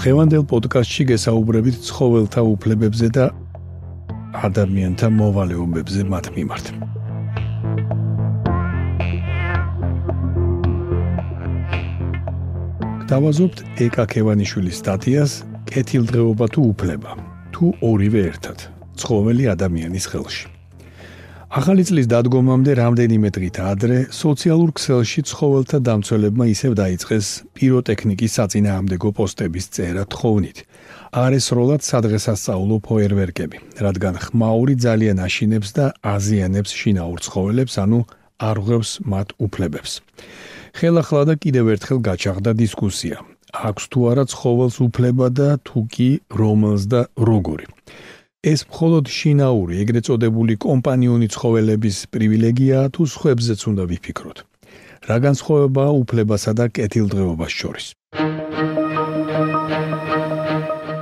ხევანდელ პოდკასტში გესაუბრებით ცხოველთა უფლებებზე და ადამიანთა მოვალეობებზე მათ მიმართ. დავაზობთ ეკა ქევანიშვილის სტატიას კეთილდღეობა თუ უფლება თუ ორივე ერთად ცხოველი ადამიანის ხელში. ახალი წლის დადგომამდე რამდენიმე დღით ადრე სოციალურ ქსელში ცხოველთა დამცველებმა ისევ დაიწყეს პიროტექნიკის საწინააღმდეგო პოსტების წერა თხოვნით. არესროლად სადღესასწაულო ფოიერვერკები, რადგან ხმაური ძალიან აშინებს და აზიანებს შინაურ ცხოველებს, ანუ არღვევს მათ უფლებებს. ხელახლა და კიდევ ერთხელ გაჩაღდა დისკუსია. აქვს თუ არა ცხოველს უფლება და თუ კი რომელს და როგორი. ეს მხოლოდ შინაური, ეგრეთ წოდებული კომპანიონი ცხოველების პრივილეგიაა თუ სხვებზეც უნდა ვიფიქროთ. რა განსხვავებაა უფლებასა და კეთილდღეობას შორის?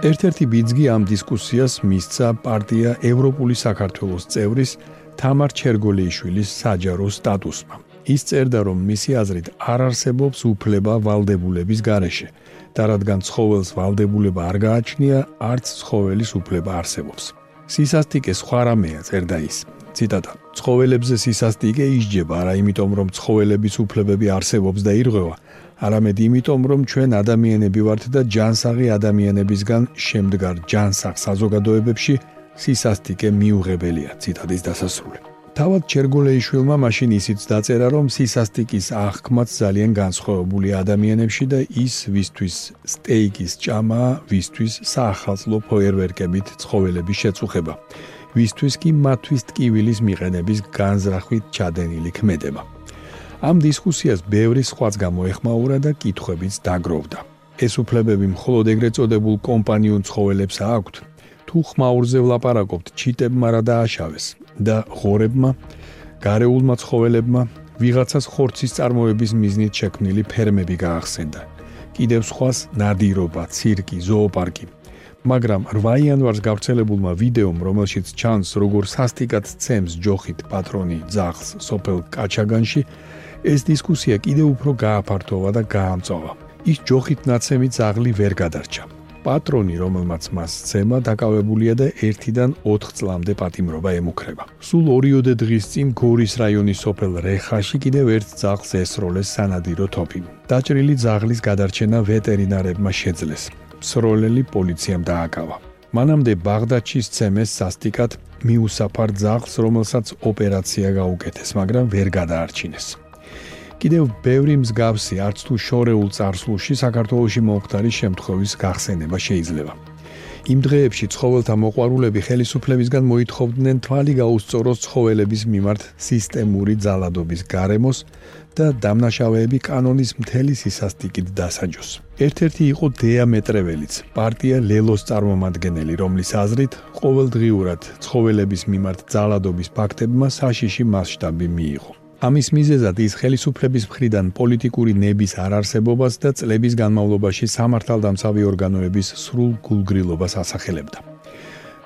ერთ-ერთი ბიძგი ამ დისკუსიას მისცა პარტია ევროპული საქართველოს წევრის თამარ ჩერგოლიიშვილის საჯარო სტატუსმა. ის წერდა, რომ მისი აზრით არ არსებობს უფლება ვალდებულების გარეშე და რადგან ცხოველს ვალდებულება არ გააჩნია, არც ცხოველის უფლება არსებობს. სისასტიკე სხვა რამეა, წერდა ის. ციტატა: ცხოველებზე სისასტიკე ისჯება არა იმიტომ, რომ ცხოველების უფლებები არსებობს და ირღვევა, არამედ იმიტომ, რომ ჩვენ ადამიანები ვართ და ჯანსაღი ადამიანებისგან შემდგარ ჯანსაღ საზოგადოებებში სისასტიკე მიუღებელია. ციტადის დასასრული. თავად ჩერგოლეიშვილმა მაშინ ისიც დაწერა, რომ სისასტიკის აღქმაც ძალიან განსხვავებული ადამიანებში და ის ვისთვის სტეიკის ჭამა, ვისთვის საახალწლო ფოიერვერკებით ცხოველების შეწუხება. ვისთვის კი მათთვის ტკივილის მიყენების განზრახვით ჩადენილი ქმედება. ამ დისკუსიას ბევრი სხვაც გამოეხმაურა და კითხვებიც დაგროვდა. ეს უფლებები მხოლოდ ეგრეთ წოდებულ კომპანიონ ცხოველებს აქვთ. თუ ხმაურზე ვლაპარაკობთ, ჩიტებმა რა დააშავეს და ღორებმა, გარეულმა ცხოველებმა ვიღაცას ხორცის წარმოების მიზნით შექმნილი ფერმები გაახსენდა. კიდევ სხვას ნადირობა, ცირკი, ზოოპარკი. მაგრამ 8 იანვარს გავრცელებულმა ვიდეომ, რომელშიც ჩანს როგორ სასტიკად ცემს ჯოხით პატრონი ძაღლს სოფელ კაჩაგანში, ეს დისკუსია კიდევ უფრო გააფართოვა და გაამწოვა. ის ჯოხით ნაცემი ძაღლი ვერ გადარჩა. პატრონი, რომელმაც მას ცემა, დაკავებულია და 1-დან 4 წლამდე პატიმრობა ემუქრება. სულ ორიოდე დღის წინ გორის რაიონის სოფელ რეხაში კიდევ ერთ ძაღლს ესროლეს სანადირო თოფი. დაჭრილი ძაღლის გადარჩენა ვეტერინარებმა შეძლეს. სროლელი პოლიციამ დააკავა. მანამდე ბაღდადში ცემეს სასტიკად მიუსაფარ ძაღლს, რომელსაც ოპერაცია გაუკეთეს, მაგრამ ვერ გადაარჩინეს. კიდევ ბევრი მსგავსი არც თუ შორეულ წარსულში საქართველოში მომხდარი შემთხვევის გახსენება შეიძლება. იმ დღეებში ცხოველთა მოყვარულები ხელისუფლებისგან მოითხოვდნენ თვალი გაუსწოროს ცხოველების მიმართ სისტემური ძალადობის გარემოს და დამნაშავეები კანონის მთელი სისასტიკით დასაჯოს. ერთ-ერთი იყო დეამეტრეველიც, პარტია ლელოს წარმომადგენელი, რომლის აზრით ყოველდღიურად ცხოველების მიმართ ძალადობის ფაქტებმა საშიში მასშტაბი მიიღო. ამის მიზეზად ის ხელისუფლების მხრიდან პოლიტიკური ნების არარსებობას და წლების განმავლობაში სამართალდამცავი ორგანოების სრულ გულგრილობას ასახელებდა.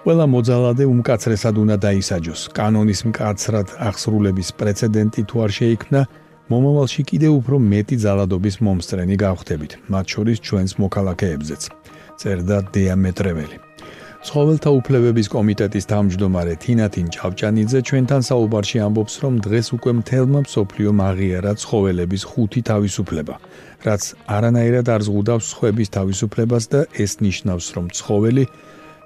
ყველა მოძალადე უმკაცრესად უნდა დაისაჯოს. კანონის მკაცრად აღსრულების პრეცედენტი თუ არ შეიქმნა, მომავალში კიდევ უფრო მეტი ძალადობის მომსწრენი გავხდებით, მათ შორის ჩვენს მოქალაქეებზეც. წერდა დიამეტრეველი. ცხოველთა უფლებების კომიტეტის თავმჯდომარე თინათინ ჭავჭანიძე ჩვენთან საუბარში ამბობს, რომ დღეს უკვე მთელმა მსოფლიომ აღიარა ცხოველების ხუთი თავისუფლება, რაც არანაირად არ ზღუდავს სხვების თავისუფლებას და ეს ნიშნავს, რომ ცხოველი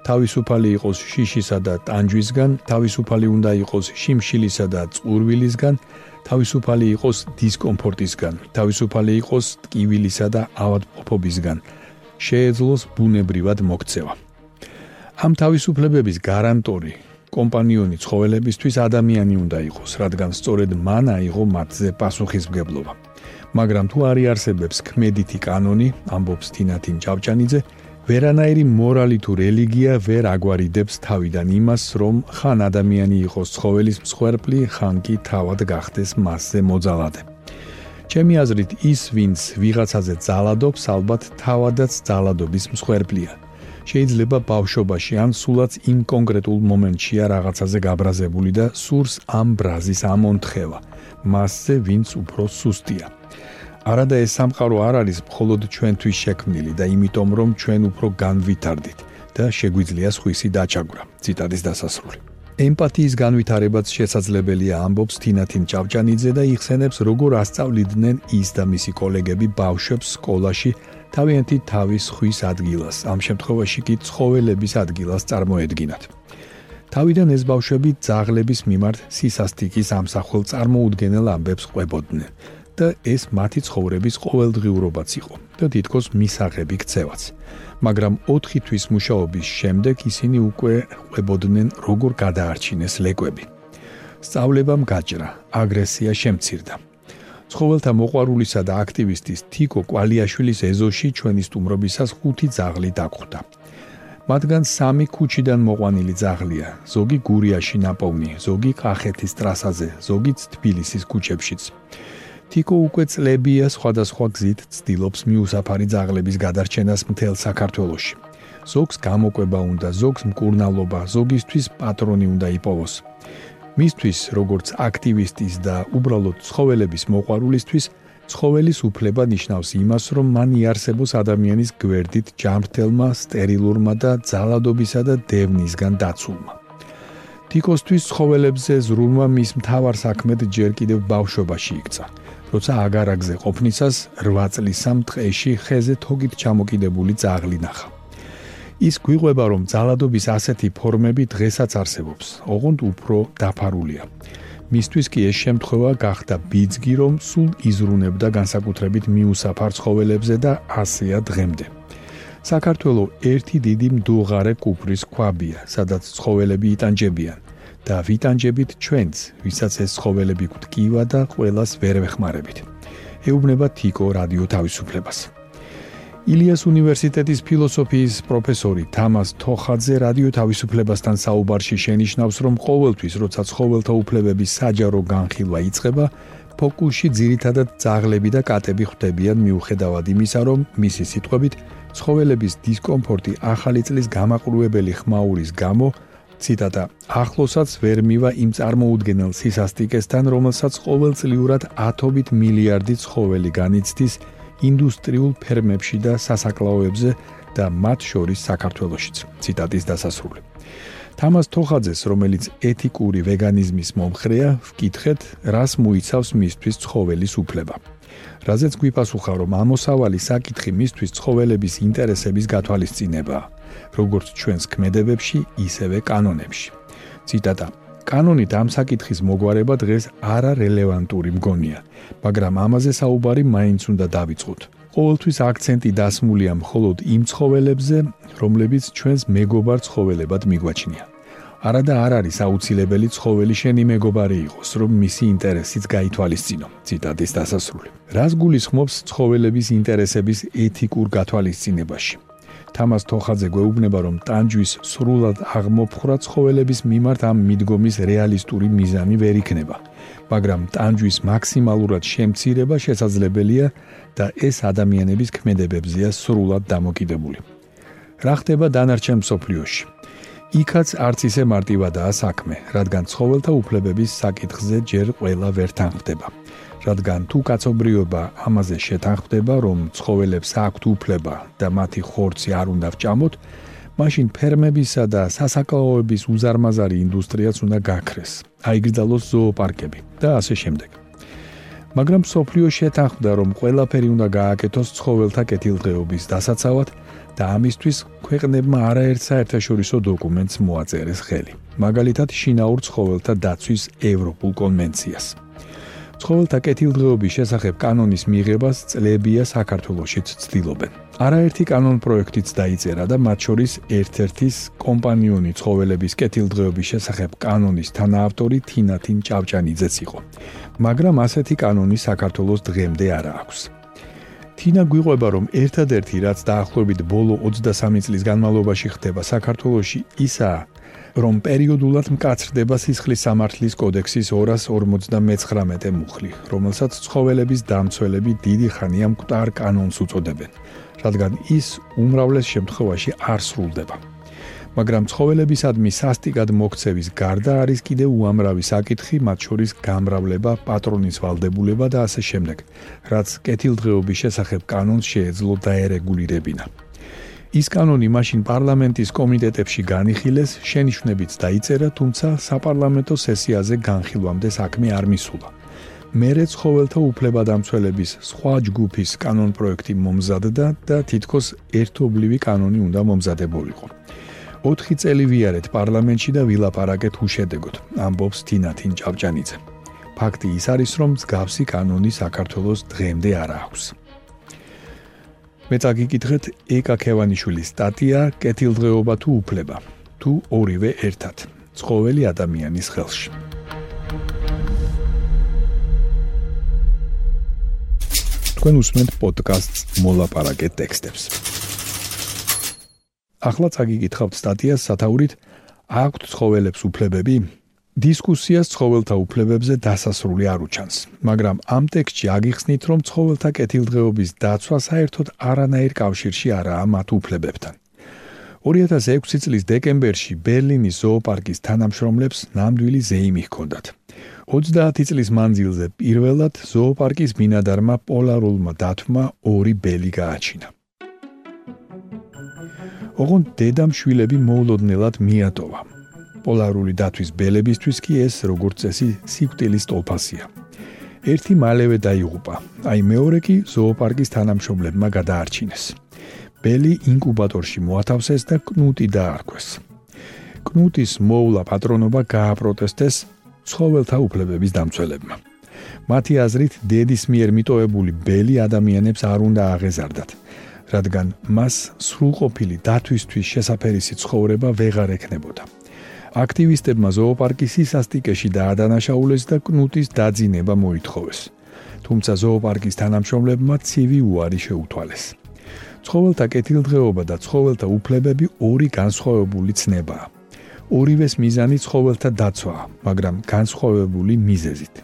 თავისუფალი იყოს შიშისა და ტანჯვისგან, თავისუფალი უნდა იყოს შიმშილისა და წყურვილისგან, თავისუფალი იყოს დისკომფორტისგან, თავისუფალი იყოს ტკივილისა და ავადმყოფობისგან. შეეძლოს ბუნებრივად მოქცევა. ამ თავისუფლებების გარანტორი კომპანიონი ცხოველებისთვის ადამიანი უნდა იყოს, რადგან სწორედ მან აიღო მათზე პასუხისმგებლობა. მაგრამ თუ არ იარსებებს ქმედითი კანონი, ამბობს თინათინ ჭავჭანიძე, ვერანაირი მორალი თუ რელიგია ვერ აგვარიდებს თავიდან იმას, რომ ხან ადამიანი იყოს ცხოველის მსხვერპლი, ხან კი თავად გახდეს მასზე მოძალადე. ჩემი აზრით, ის ვინც ვიღაცაზე ძალადობს, ალბათ თავადაც ძალადობის მსხვერპლია. შეიძლება ბავშვობაში ან სულაც იმ კონკრეტულ მომენტშია რაღაცაზე გაბრაზებული და სურს ამ ბრაზის ამონთხევა. მასზე ვინც უფრო სუსტია. არადა ეს სამყარო არ არის მხოლოდ ჩვენთვის შექმნილი და იმიტომ რომ ჩვენ უფრო განვითარდით და შეგვიძლია სხვისი დაჩაგვრა. ციტატის დასასრული. ემპათიის განვითარებაც შესაძლებელია ამბობს თინათინ ჭავჭანიძე და იხსენებს როგორ ასწავლიდნენ ის და მისი კოლეგები ბავშვებს სკოლაში თავიანთი თავის ხვის ადგილას, ამ შემთხვევაში კი ცხოველების ადგილას წარმოედგინათ. თავიდან ეს ბავშვები ძაღლების მიმართ სისასტიკის ამსახველ წარმოუდგენელ ამბებს ყვებოდნენ და ეს მათი ცხოვრების ყოველდღიურობაც იყო და თითქოს მისაღები ქცევაც. მაგრამ 4 თვის მუშაობის შემდეგ ისინი უკვე ყვებოდნენ როგორ გადაარჩინეს ლეკვები. სწავლებამ გაჭრა, აგრესია შემცირდა. ცხოველთა მოყვარულისა და აქტივისტის თიკო კვალიაშვილის ეზოში ჩვენი სტუმრობისას ხუთი ძაღლი დაგხვდა. მათგან სამი ქუჩიდან მოყვანილი ძაღლია, ზოგი გურიაში ნაპოვნი, ზოგი კახეთის ტრასაზე, ზოგიც თბილისის ქუჩებშიც. თიკო უკვე წლებია სხვადასხვა გზით ცდილობს მიუსაფარი ძაღლების გადარჩენას მთელ საქართველოში. ზოგს გამოკვება უნდა, ზოგს მკურნალობა, ზოგისთვის პატრონი უნდა იპოვოს. მისთვის, როგორც აქტივისტის და უბრალოდ ცხოველების მოყვარულისთვის, ცხოველის უფლება ნიშნავს იმას, რომ მან იარსებოს ადამიანის გვერდით ჯანმრთელმა, სტერილურმა და ძალადობისა და დევნისგან დაცულმა. თიკოსთვის ცხოველებზე ზრუნვა მის მთავარ საქმედ ჯერ კიდევ ბავშვობაში იქცა. როცა აგარაგზე ყოფნისას 8 წლის სამ დღეში ხეზე თოგით ჩამოკიდებული ძაღლი ნახა. ის გვიყვება რომ ძალადობის ასეთი ფორმები დღესაც არსებობს. ოღონდ უფრო დაფარულია. მისთვის კი ეს შემთხვევა გახდა ბიძგი რომ სულ იზრუნებდა განსაკუთრებით მიუსაფარ ცხოველებზე და ასეა დღემდე. საქართველო ერთი დიდი მდუღარე კუპრის ქვაბია სადაც ცხოველები იტანჯებიან. და ვიტანჯებით ჩვენც ვისაც ეს ცხოველები გვტკივა და ყოველას ვერ ვეხმარებით. ეუბნება თიკო რადიო თავისუფლებას ილიას უნივერსიტეტის ფილოსოფიის პროფესორი თამას თოხაძე რადიო თავისუფლებასთან საუბარში შენიშნავს, რომ ყოველთვის, როცა ცხოველთა უფლებების საჯარო განხილვა იწყება, ფოკუსში ძირითადად ძაღლები და კატები ხვდებიან. მიუხედავად იმისა, რომ მისი სიტყვებით, ცხოველების დისკომფორტი ახალი წლის გამაყრუებელი ხმაურის გამო ციტატა ახლოსაც ვერ მივა იმ წარმოუდგენელ სისასტიკესთან, რომელსაც ყოველწლიურად ათობით მილიარდი ცხოველი განიცდის ინდუსტრიულ ფერმებში და სასაკლაოებზე და მათ შორის საქართველოსიც. ციტატის დასასრული. თამას თოხაძეს, რომელიც ეთიკური ვეგანიზმის მომხრეა, ვკითხეთ, რას მოიცავს მისთვის ცხოველის უფლება. რაზეც გვიპასუხა, რომ ამოსავალი საკითხი მისთვის ცხოველების ინტერესების გათვალისწინებაა, როგორც ჩვენს ქმედებებში, ისევე კანონებში. ციტატა კანონით ამ საკითხის მოგვარება დღეს არარელევანტური მგონია, მაგრამ ამაზე საუბარი მაინც უნდა დავიწყოთ. ყოველთვის აქცენტი დასმულია მხოლოდ იმ ცხოველებზე, რომლებიც ჩვენს მეგობარ ცხოველებად მიგვაჩნია. არადა არ არის აუცილებელი ცხოველი შენი მეგობარი იყოს, რომ მისი ინტერესიც გაითვალისწინო. ციტატის დასასრული. რას გულისხმობს ცხოველების ინტერესების ეთიკურ გათვალისწინებაში? თამას თოხაძე გვეუბნება რომ ტანჯვის სრულად აღმოფხრა ცხოველების მიმართ ამ მიდგომის რეალისტური მიზანი ვერ იქნება. მაგრამ ტანჯვის მაქსიმალურად შემცირება შესაძლებელია და ეს ადამიანების ქმედებებზეა სრულად დამოკიდებული. რა ხდება დანარჩენ მსოფლიოში? იქაც არც ისე მარტივადაა საქმე რადგან ცხოველთა უფლებების საკითხზე ჯერ ყველა ვერ თანხდება რადგან თუ კაცობრიობა ამაზე შეთანხმდება, რომ ცხოველებს აქვთ უფლება და მათი ხორცი არ უნდა ვჭამოთ, მაშინ ფერმებისა და სასაკლაოების უზარმაზარი ინდუსტრიაც უნდა გაქრეს. აიგრძალოს ზოოპარკები და ასე შემდეგ. მაგრამ სოფლიო შეთანხმდა, რომ ყველაფერი უნდა გააკეთოს ცხოველთა კეთილდღეობის დასაცავად და ამისთვის ქვეყნებმა არაერთ საერთაშორისო დოკუმენტს მოაწერეს ხელი. მაგალითად, შინაურ ცხოველთა დაცვის ევროპულ კონვენციას. ცხოველთა კეთილდღეობის შესახებ კანონის მიღებას წლებია საქართველოსიც ცდილობენ. არაერთი კანონ პროექტიც დაიწერა და მათ შორის ერთ-ერთის კომპანიონი ცხოველების კეთილდღეობის შესახებ კანონის თანაავტორი თინათინ ჭავჭანიძეც იყო. მაგრამ ასეთი კანონი საქართველოს დღემდე არ აქვს. თინა გვიყვება რომ ერთადერთი რაც დაახლოებით ბოლო 23 წლის განმავლობაში ხდება საქართველოში ისაა რომ პერიოდულად მკაცრდება სისხლის სამართლის კოდექსის 259 მუხლი, რომელსაც ცხოველების დამცველები დიდი ხანია მკვდარ კანონს უწოდებენ, რადგან ის უმრავლეს შემთხვევაში არ სრულდება. მაგრამ ცხოველებისადმი სასტიკად მოქცევის გარდა არის კიდევ უამრავი საკითხი, მათ შორის გამრავლება, პატრონის ვალდებულება და ასე შემდეგ, რაც კეთილდღეობის შესახებ კანონს შეეძლო დაერეგულირებინა. ის კანონი მაშინ პარლამენტის კომიტეტებში განიხილეს, შენიშვნებიც დაიწერა, თუმცა საპარლამენტო სესიაზე განხილვამდე საქმე არ მისულა. მერე ცხოველთა უფლებადამცველების სხვა ჯგუფის კანონ პროექტი მომზადდა და თითქოს ერთობლივი კანონი უნდა მომზადებულიყო. 4 წელი ვიარეთ პარლამენტში და ვილაპარაკეთ უშედეგოდ, ამბობს თინათინ ჭავჭანიძე. ფაქტი ის არის, რომ მსგავსი კანონი საქართველოს დღემდე არ აქვს. მე წაგიკითხეთ ეკა ქევანიშვილის სტატია კეთილდღეობა თუ უფლება თუ ორივე ერთად ცხოველი ადამიანის ხელში. თქვენ უსმენთ პოდკასტს მოლაპარაკე ტექსტებს. ახლა წაგიკითხავთ სტატიას სათაურით აქვთ ცხოველებს უფლებები დისკუსიას ცხოველთა უფლებებზე დასასრული არ უჩანს, მაგრამ ამ ტექსტში აგიხსნით, რომ ცხოველთა კეთილდღეობის დაცვა საერთოდ არანაირ კავშირში არაა მათ უფლებებთან. 2006 წლის დეკემბერში ბერლინის ზოოპარკის თანამშრომლებს ნამდვილი ზეიმი ჰქონდათ. 30 წლის მანძილზე პირველად ზოოპარკის ბინადარმა პოლარულმა დათმა ორი ბელი გააჩინა. ოღონდ დედამ შვილები მოულოდნელად მიატოვა. პოლარული დათვის ბელებისთვის კი ეს როგორც წესი სიკვდილის ტოლფასია. ერთი მალევე დაიღუპა, აი მეორე კი ზოოპარკის თანამშრომლებმა გადაარჩინეს. ბელი ინკუბატორში მოათავსეს და კნუტი დაარქვეს. კნუტის მოულა პატრონობა გააპროტესტეს ცხოველთა უფლებების დამცველებმა. მათი აზრით, დედის მიერ მიტოვებული ბელი ადამიანებს არ უნდა აღეზარდათ, რადგან მას სრულყოფილი დათვისთვის შესაძერისი ცხოვრება ვეღარ ექნებოდა. აქტივისტებმა ზოოპარკის სისასტიკეში დაადანაშაულეს და კნუტის დაძინება მოითხოვეს. თუმცა ზოოპარკის თანამშრომლებმა ცივი უარი შეუთვალეს. ცხოველთა კეთილდღეობა და ცხოველთა უფლებები ორი განსხვავებული ცნებაა. ორივეს მიზანი ცხოველთა დაცვაა, მაგრამ განსხვავებული მიზეზით.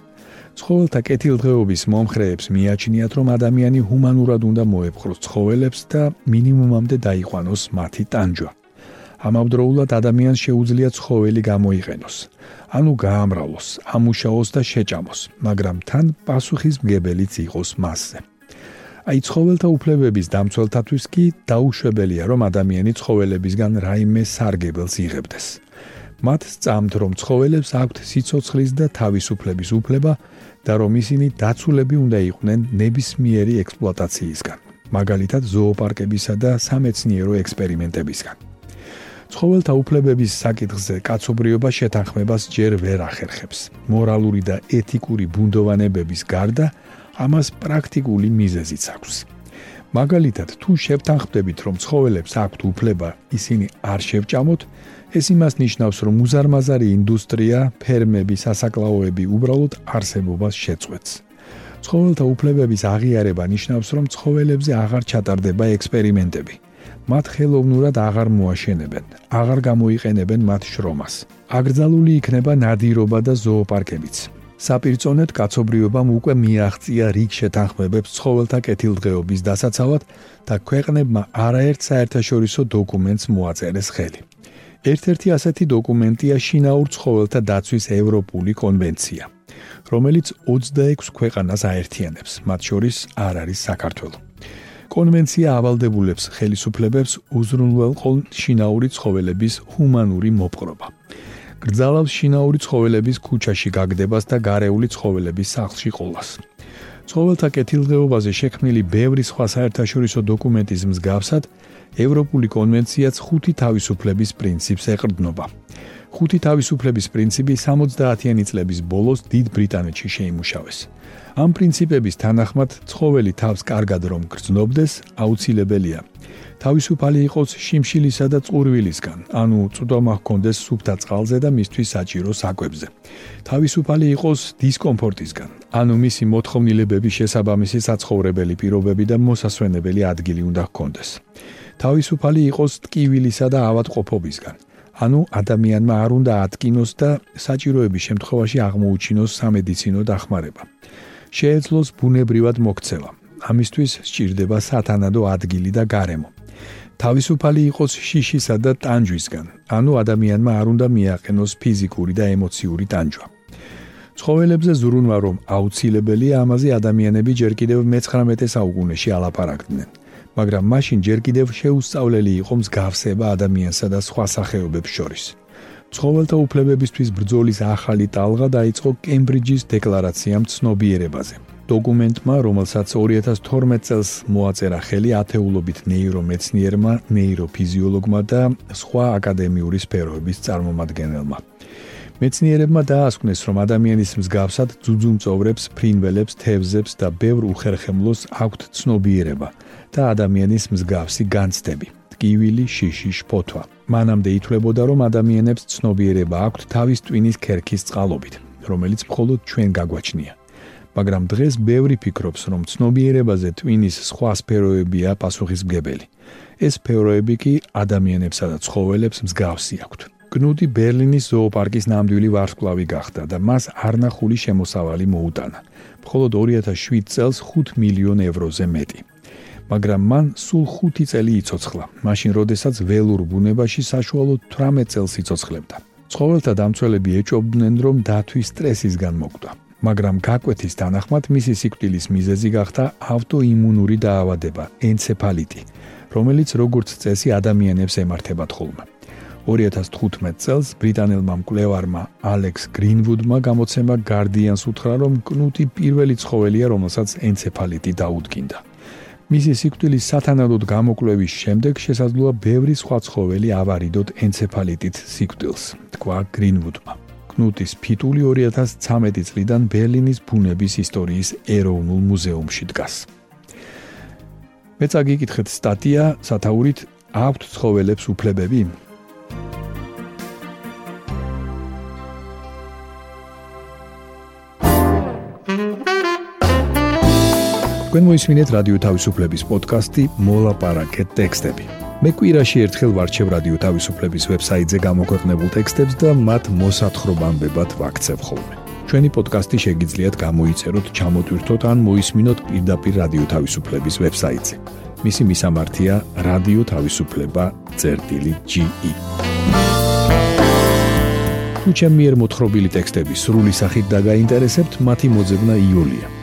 ცხოველთა კეთილდღეობის მომხრეებს მიაჩნიათ, რომ ადამიანი ჰუმანურად უნდა მოეპყროს ცხოველებს და მინიმუმამდე დაიყვანოს მათი ტანჯვა. ამავდროულად ადამიანს შეუძლია ცხოველი გამოიყენოს, ანუ გაამრავლოს, ამუშაოს და შეჭამოს, მაგრამ თან პასუხისმგებელიც იყოს მასზე. აი ცხოველთა უფლებების დამცველთათვის კი დაუშვებელია, რომ ადამიანი ცხოველებისგან რაიმე სარგებელს იღებდეს. მათ წამთ, რომ ცხოველებს აქვთ სიცოცხლის და თავისუფლების უფლება და რომ ისინი დაცულები უნდა იყვნენ ნებისმიერი ექსპლუატაციისგან, მაგალითად ზოოპარკებისა და სამეცნიერო ექსპერიმენტებისგან. ცხოველთა უფლებების საკითხზე კაცობრიობა შეთანხმებას ჯერ ვერ ახერხებს. მორალური და ეთიკური ბუნდოვანებების გარდა ამას პრაქტიკული მიზეზიც აქვს. მაგალითად, თუ შევთანხმდებით, რომ ცხოველებს აქვთ უფლება ისინი არ შევჭამოთ, ეს იმას ნიშნავს, რომ უზარმაზარი ინდუსტრია, ფერმები, სასაკლაოები უბრალოდ არსებობას შეწყვეტს. ცხოველთა უფლებების აღიარება ნიშნავს, რომ ცხოველებზე აღარ ჩატარდება ექსპერიმენტები. მათ ხელოვნურად აღარ მოაშენებენ, აღარ გამოიყენებენ მათ შრომას. აგრძალული იქნება ნადირობა და ზოოპარკებიც. საპირწონედ კაცობრიობამ უკვე მიაღწია რიგ შეთანხმებებს ცხოველთა კეთილდღეობის დასაცავად და ქვეყნებმა არაერთ საერთაშორისო დოკუმენტს მოაწერეს ხელი. ერთ-ერთი ასეთი დოკუმენტია შინაურ ცხოველთა დაცვის ევროპული კონვენცია, რომელიც 26 ქვეყანას აერთიანებს, მათ შორის არ არის საქართველოს. კონვენცია ავალდებულებს ხელისუფლებებს უზრუნველყო შინაური ცხოველების ჰუმანური მოპყრობა. გრძალავს შინაური ცხოველების ქუჩაში გაგდებას და გარეული ცხოველების სახლში ყოლას. ცხოველთა კეთილდღეობაზე შექმნილი ბევრი სხვა საერთაშორისო დოკუმენტის მსგავსად, ევროპული კონვენციაც ხუთი თავისუფლების პრინციპს ეყრდნობა. ხუთი თავისუფლების პრინციპი 70-იანი წლების ბოლოს დიდ ბრიტანეთში შეიმუშავეს. ამ პრინციპების თანახმად ცხოველი თავს კარგად რომ გრძნობდეს, აუცილებელია თავისუფალი იყოს შიმშილისა და წყურვილისგან, ანუ წვდომა ჰქონდეს სუფთა წყალზე და მისთვის საჭირო საკვებზე. თავისუფალი იყოს დისკომფორტისგან, ანუ მისი მოთხოვნილებების შესაბამისი საცხოვრებელი პირობები და მოსასვენებელი ადგილი უნდა ჰქონდეს. თავისუფალი იყოს ტკივილისა და ავადმყოფობისგან. ანუ ადამიანმა არ უნდა ატკინოს და საჭიროების შემთხვევაში აღმოუჩინოს სამედიცინო დახმარება. შეეძლოს ბუნებრივად მოქცევა. ამისთვის სჭირდება სათანადო ადგილი და გარემო. თავისუფალი იყოს შიშისა და ტანჯვისგან, ანუ ადამიანმა არ უნდა მიაყენოს ფიზიკური და ემოციური ტანჯვა. ცხოველებზე ზრუნვა რომ აუცილებელია, ამაზე ადამიანები ჯერ კიდევ მე-19 საუკუნეში ალაპარაკდნენ. მაგრამ მაშინ ჯერ კიდევ შეუსწავლელი იყო მსგავსება ადამიანსა და სხვა სახეობებს შორის. ცხოველთა უფლებებისთვის ბრძოლის ახალი ტალღა დაიწყო კემბრიჯის დეკლარაციამ ცნობიერებაზე. დოკუმენტმა, რომელსაც 2012 წელს მოაწერა ხელი ათეულობით ნეირომეცნიერმა, ნეიროფიზიოლოგმა და სხვა აკადემიური სფეროების წარმომადგენელმა. მეცნიერებმა დაასკვნეს, რომ ადამიანის მსგავსად ძუძუმწოვრებს, ფრინველებს, თევზებს და ბევრ უხერხემლოს აქვთ ცნობიერება და ადამიანის მსგავსი განცდები. ტკივილი, შიში, შფოთვა. მანამდე ითვლებოდა, რომ ადამიანებს ცნობიერება აქვთ თავის ტვინის ქერქის წყალობით, რომელიც მხოლოდ ჩვენ გაგვაჩნია. მაგრამ დღეს ბევრი ფიქრობს, რომ ცნობიერებაზე ტვინის სხვა სფეროებია პასუხისმგებელი. ეს სფეროები კი ადამიანებსა და ცხოველებს მსგავსი აქვთ. კნუდი ბერლინის ზოოპარკის ნამდვილი ვარსკვლავი გახდა და მას არნახული შემოსავალი მოუტანა. მხოლოდ 2007 წელს 5 მილიონ ევროზე მეტი. მაგრამ მან სულ 5 წელი იწოცხლა, მაშინ როდესაც ველურ ბუნებაში საშუალო 18 წელს იწოცხლებდა. ცხოველთა დამცველები ეჭობდნენ, რომ დათვის სტრესისგან მოკვდა. მაგრამ გაკვეთის თანახმად მისი სიკვდილის მიზეზი გახდა ავტოიმუნური დაავადება, ენცეფალიტი, რომელიც როგორც წესი ადამიანებს ემართება ხოლმე. 2015 წელს ბრიტანელმა მკვლევარმა ალექს გრინვუდმა გამოცემა Guardian-ს უთხრა, რომ კნუტი პირველი ცხოველია, რომელსაც ენცეფალიტი დაუდგინდა. მისი სიკვდილის სათანადოდ გამოკვლევის შემდეგ შესაძლოა ბევრი სხვა ცხოველი ავარიდოთ ენცეფალიტით სიკვდილს, თქვა გრინვუდმა. კნუტის ფიტული 2013 წლიდან ბერლინის ბუნების ისტორიის ეროვნულ მუზეუმში დგას. მე წაგიკითხეთ სტატია სათაურით აქვთ ცხოველებს უფლებები? თქვენ მოისმინეთ რადიო თავისუფლების პოდკასტი მოლაპარაკეთ ტექსტები. მე კვირაში ერთხელ ვარჩევ რადიო თავისუფლების ვებსაიტზე გამოქვეყნებულ ტექსტებს და მათ მოსათხრობამდე ვაქცევ ხოლმე. ჩვენი პოდკასტი შეგიძლიათ გამოიწეროთ, ჩამოტვირთოთ ან მოისმინოთ პირდაპირ რადიო თავისუფლების ვებსაიტზე. მისი მისამართია რადიო თავისუფლება.ge. თუ ჩემი მიერ მოთხრობილი ტექსტები სრული სახით დაგაინტერესებთ, მათი მოძებნა იულია.